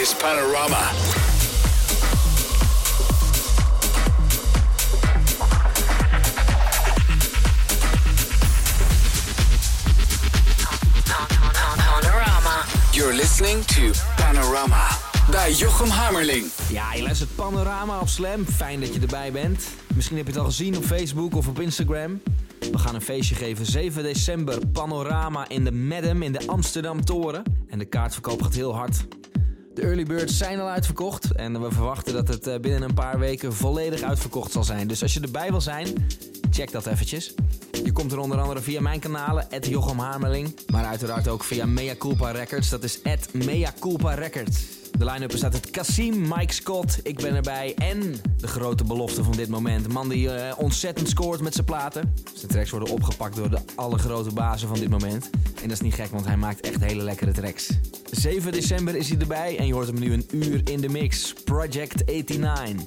is Panorama. You're listening to Panorama bij Jochem Hamerling. Ja, je luistert Panorama op Slam. Fijn dat je erbij bent. Misschien heb je het al gezien op Facebook of op Instagram. We gaan een feestje geven. 7 december, Panorama in de Madam in de Amsterdam Toren. En de kaartverkoop gaat heel hard. De early birds zijn al uitverkocht. En we verwachten dat het eh, binnen een paar weken volledig uitverkocht zal zijn. Dus als je erbij wil zijn, check dat eventjes. Je komt er onder andere via mijn kanalen, Jochem Hamerling. Maar uiteraard ook via Mea Culpa Records. Dat is Mea Culpa Records. De line-up bestaat uit Cassim, Mike Scott, ik ben erbij en de grote belofte van dit moment. Man die eh, ontzettend scoort met zijn platen. Zijn tracks worden opgepakt door de alle grote bazen van dit moment. En dat is niet gek, want hij maakt echt hele lekkere tracks. 7 december is hij erbij en je hoort hem nu een uur in de mix. Project 89.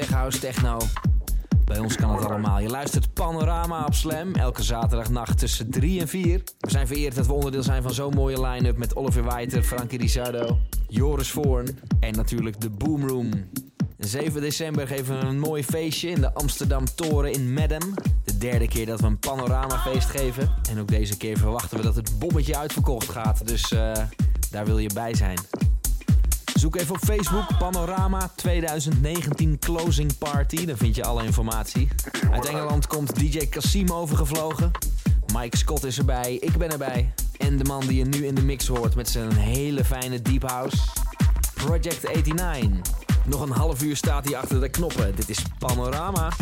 Tech house, techno. Bij ons kan het allemaal. Je luistert Panorama op Slam. Elke zaterdagnacht tussen 3 en 4. We zijn vereerd dat we onderdeel zijn van zo'n mooie line-up met Oliver Weiter, Frankie Risardo, Joris Voorn en natuurlijk de Boomroom. 7 december geven we een mooi feestje in de Amsterdam Toren in Medem. De derde keer dat we een panoramafeest geven. En ook deze keer verwachten we dat het bommetje uitverkocht gaat. Dus uh, daar wil je bij zijn. Zoek even op Facebook Panorama 2019 Closing Party. Dan vind je alle informatie. Uit Engeland komt DJ Cassim overgevlogen. Mike Scott is erbij, ik ben erbij. En de man die je nu in de mix hoort met zijn hele fijne deep house. Project 89. Nog een half uur staat hij achter de knoppen. Dit is Panorama.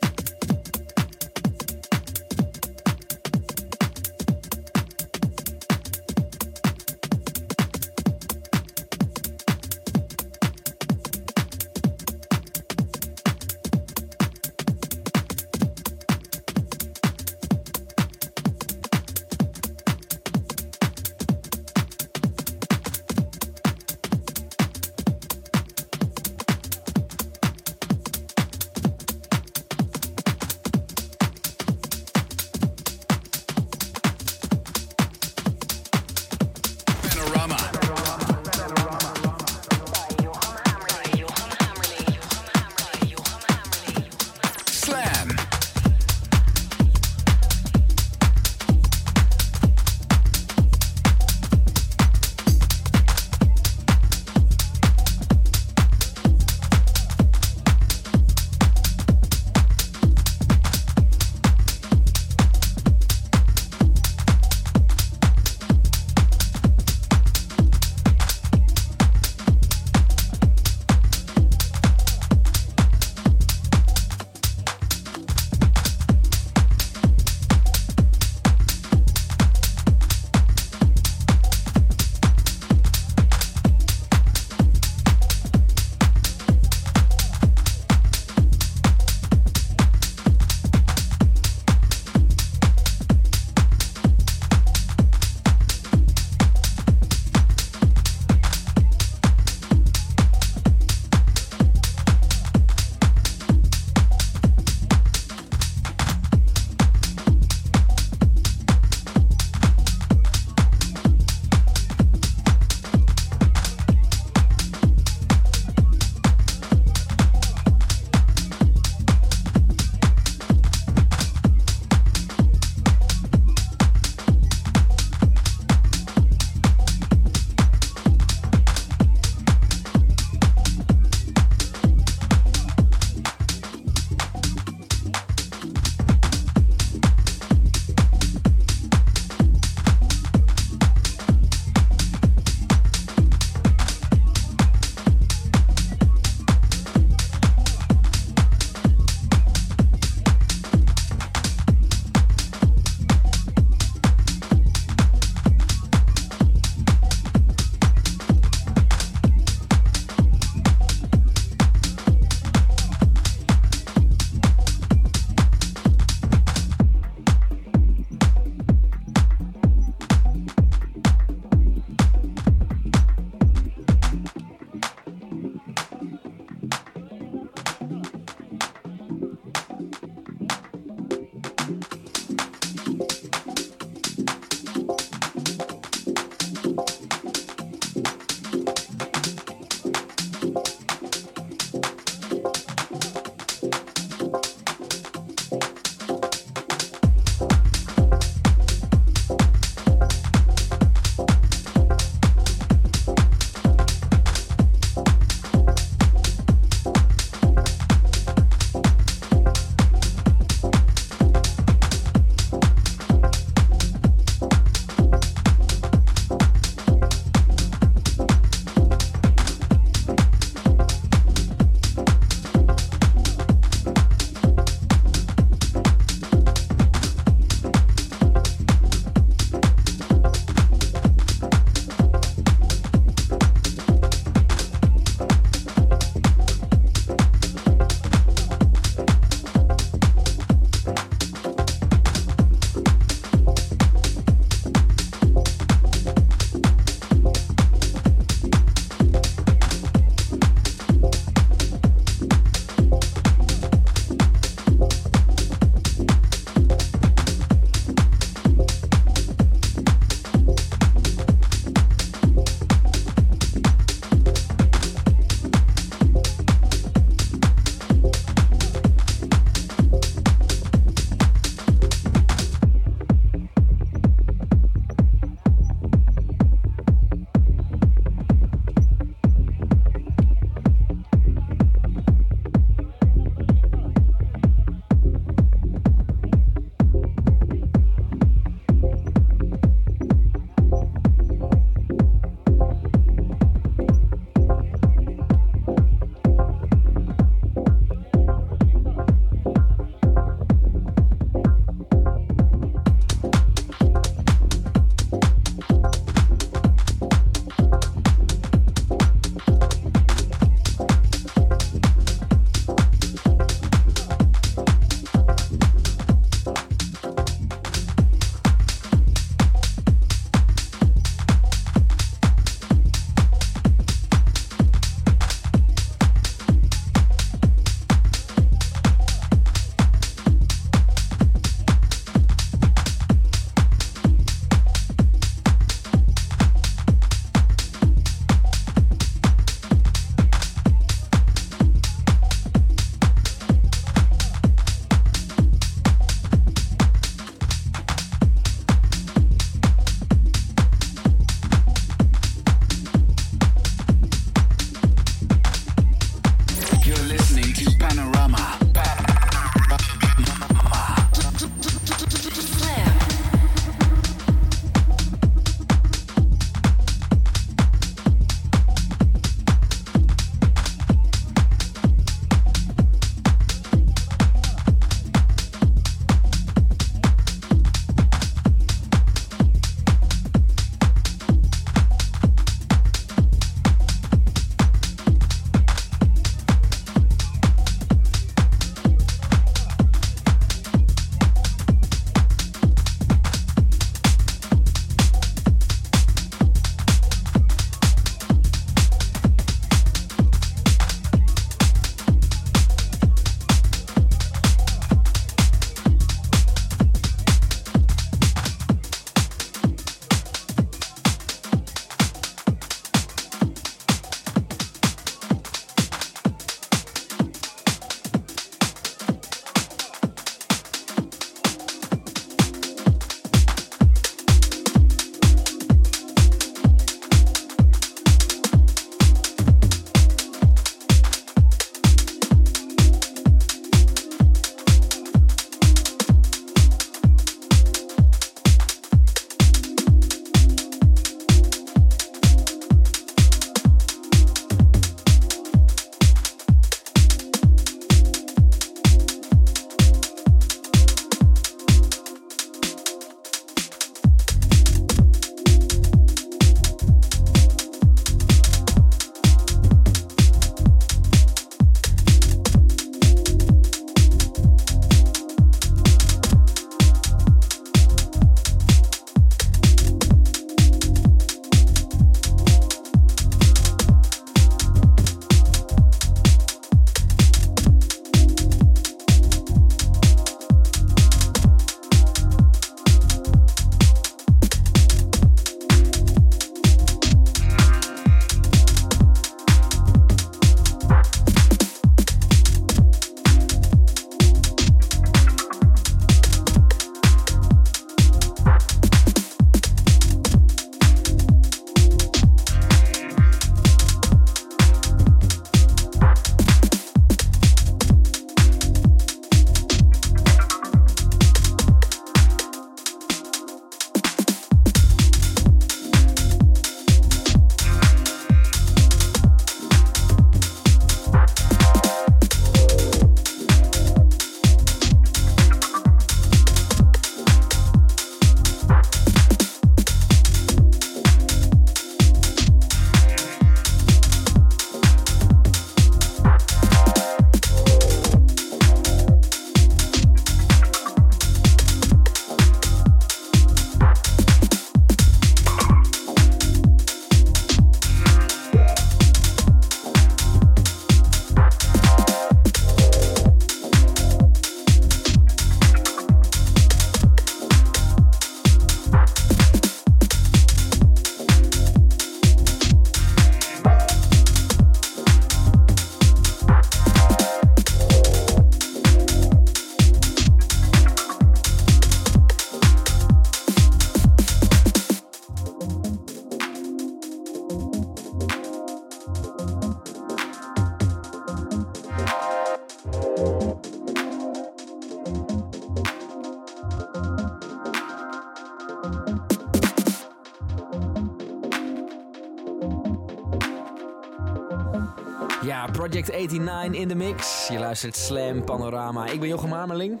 Ja, Project 89 in de mix. Je luistert Slam Panorama. Ik ben Jochem Marmeling.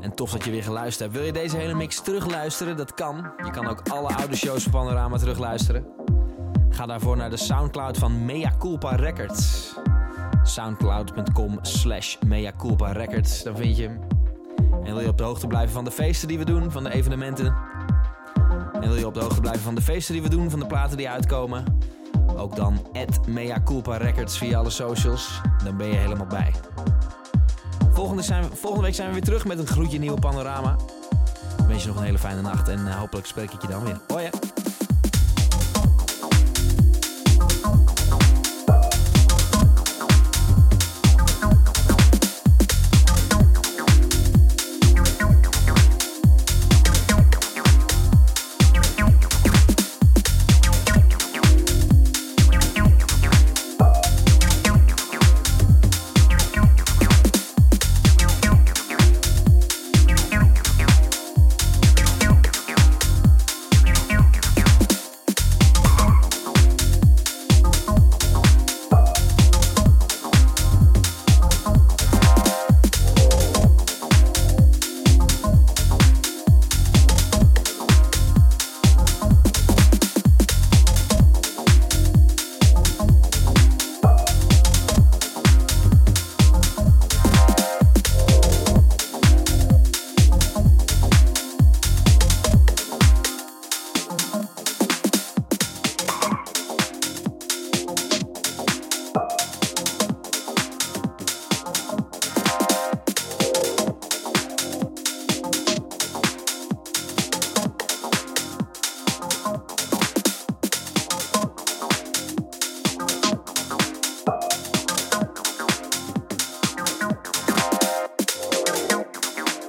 En tof dat je weer geluisterd hebt. Wil je deze hele mix terugluisteren? Dat kan. Je kan ook alle oude shows van Panorama terugluisteren. Ga daarvoor naar de Soundcloud van Mea Culpa Records. Soundcloud.com slash Mea Culpa Records. Dan vind je hem. En wil je op de hoogte blijven van de feesten die we doen, van de evenementen? En wil je op de hoogte blijven van de feesten die we doen, van de platen die uitkomen? Ook dan Mea Culpa Records via alle socials. Dan ben je helemaal bij. Volgende, zijn volgende week zijn we weer terug met een gloedje nieuwe panorama. Ik wens je nog een hele fijne nacht en eh, hopelijk spreek ik je dan weer. Hoi!